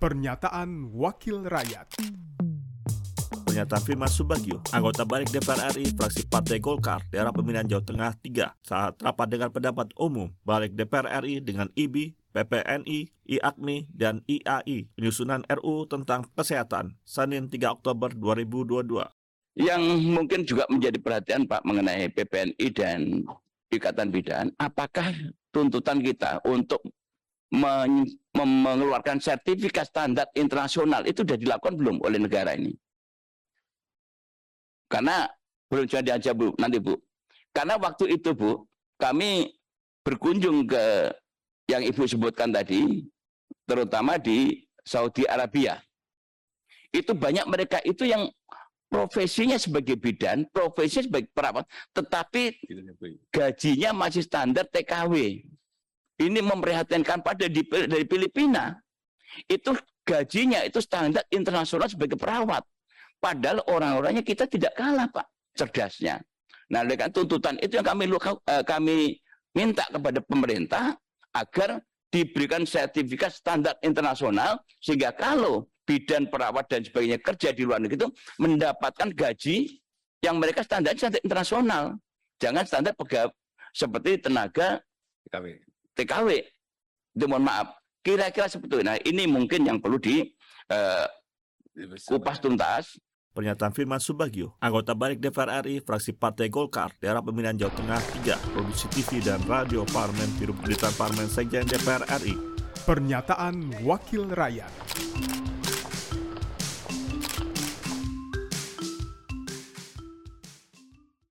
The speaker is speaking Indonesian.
Pernyataan Wakil Rakyat Pernyataan Firman Subagio, anggota balik DPR RI, fraksi Partai Golkar, daerah pemilihan Jawa Tengah 3, saat rapat dengan pendapat umum balik DPR RI dengan IBI, PPNI, IAKMI, dan IAI, penyusunan RU tentang kesehatan, Senin 3 Oktober 2022. Yang mungkin juga menjadi perhatian Pak mengenai PPNI dan Ikatan Bidan, apakah tuntutan kita untuk mengeluarkan sertifikat standar internasional itu sudah dilakukan belum oleh negara ini? Karena belum jadi aja Bu, nanti Bu. Karena waktu itu Bu, kami berkunjung ke yang Ibu sebutkan tadi, terutama di Saudi Arabia. Itu banyak mereka itu yang profesinya sebagai bidan, profesinya sebagai perawat, tetapi gajinya masih standar TKW. Ini memprihatinkan pada di, dari Filipina. Itu gajinya itu standar internasional sebagai perawat. Padahal orang-orangnya kita tidak kalah, Pak, cerdasnya. Nah, dengan tuntutan itu yang kami eh, kami minta kepada pemerintah agar diberikan sertifikat standar internasional sehingga kalau bidan perawat dan sebagainya kerja di luar negeri itu mendapatkan gaji yang mereka standar standar internasional. Jangan standar pegawai seperti tenaga. TKW. Itu mohon maaf. Kira-kira seperti itu. Nah, ini mungkin yang perlu di uh, kupas tuntas Pernyataan Firman Subagio, anggota balik DPR RI, fraksi Partai Golkar, daerah pemilihan Jawa Tengah 3, produksi TV dan radio Parlemen, Biro Pemberitaan Parlemen Sekjen DPR RI. Pernyataan Wakil Rakyat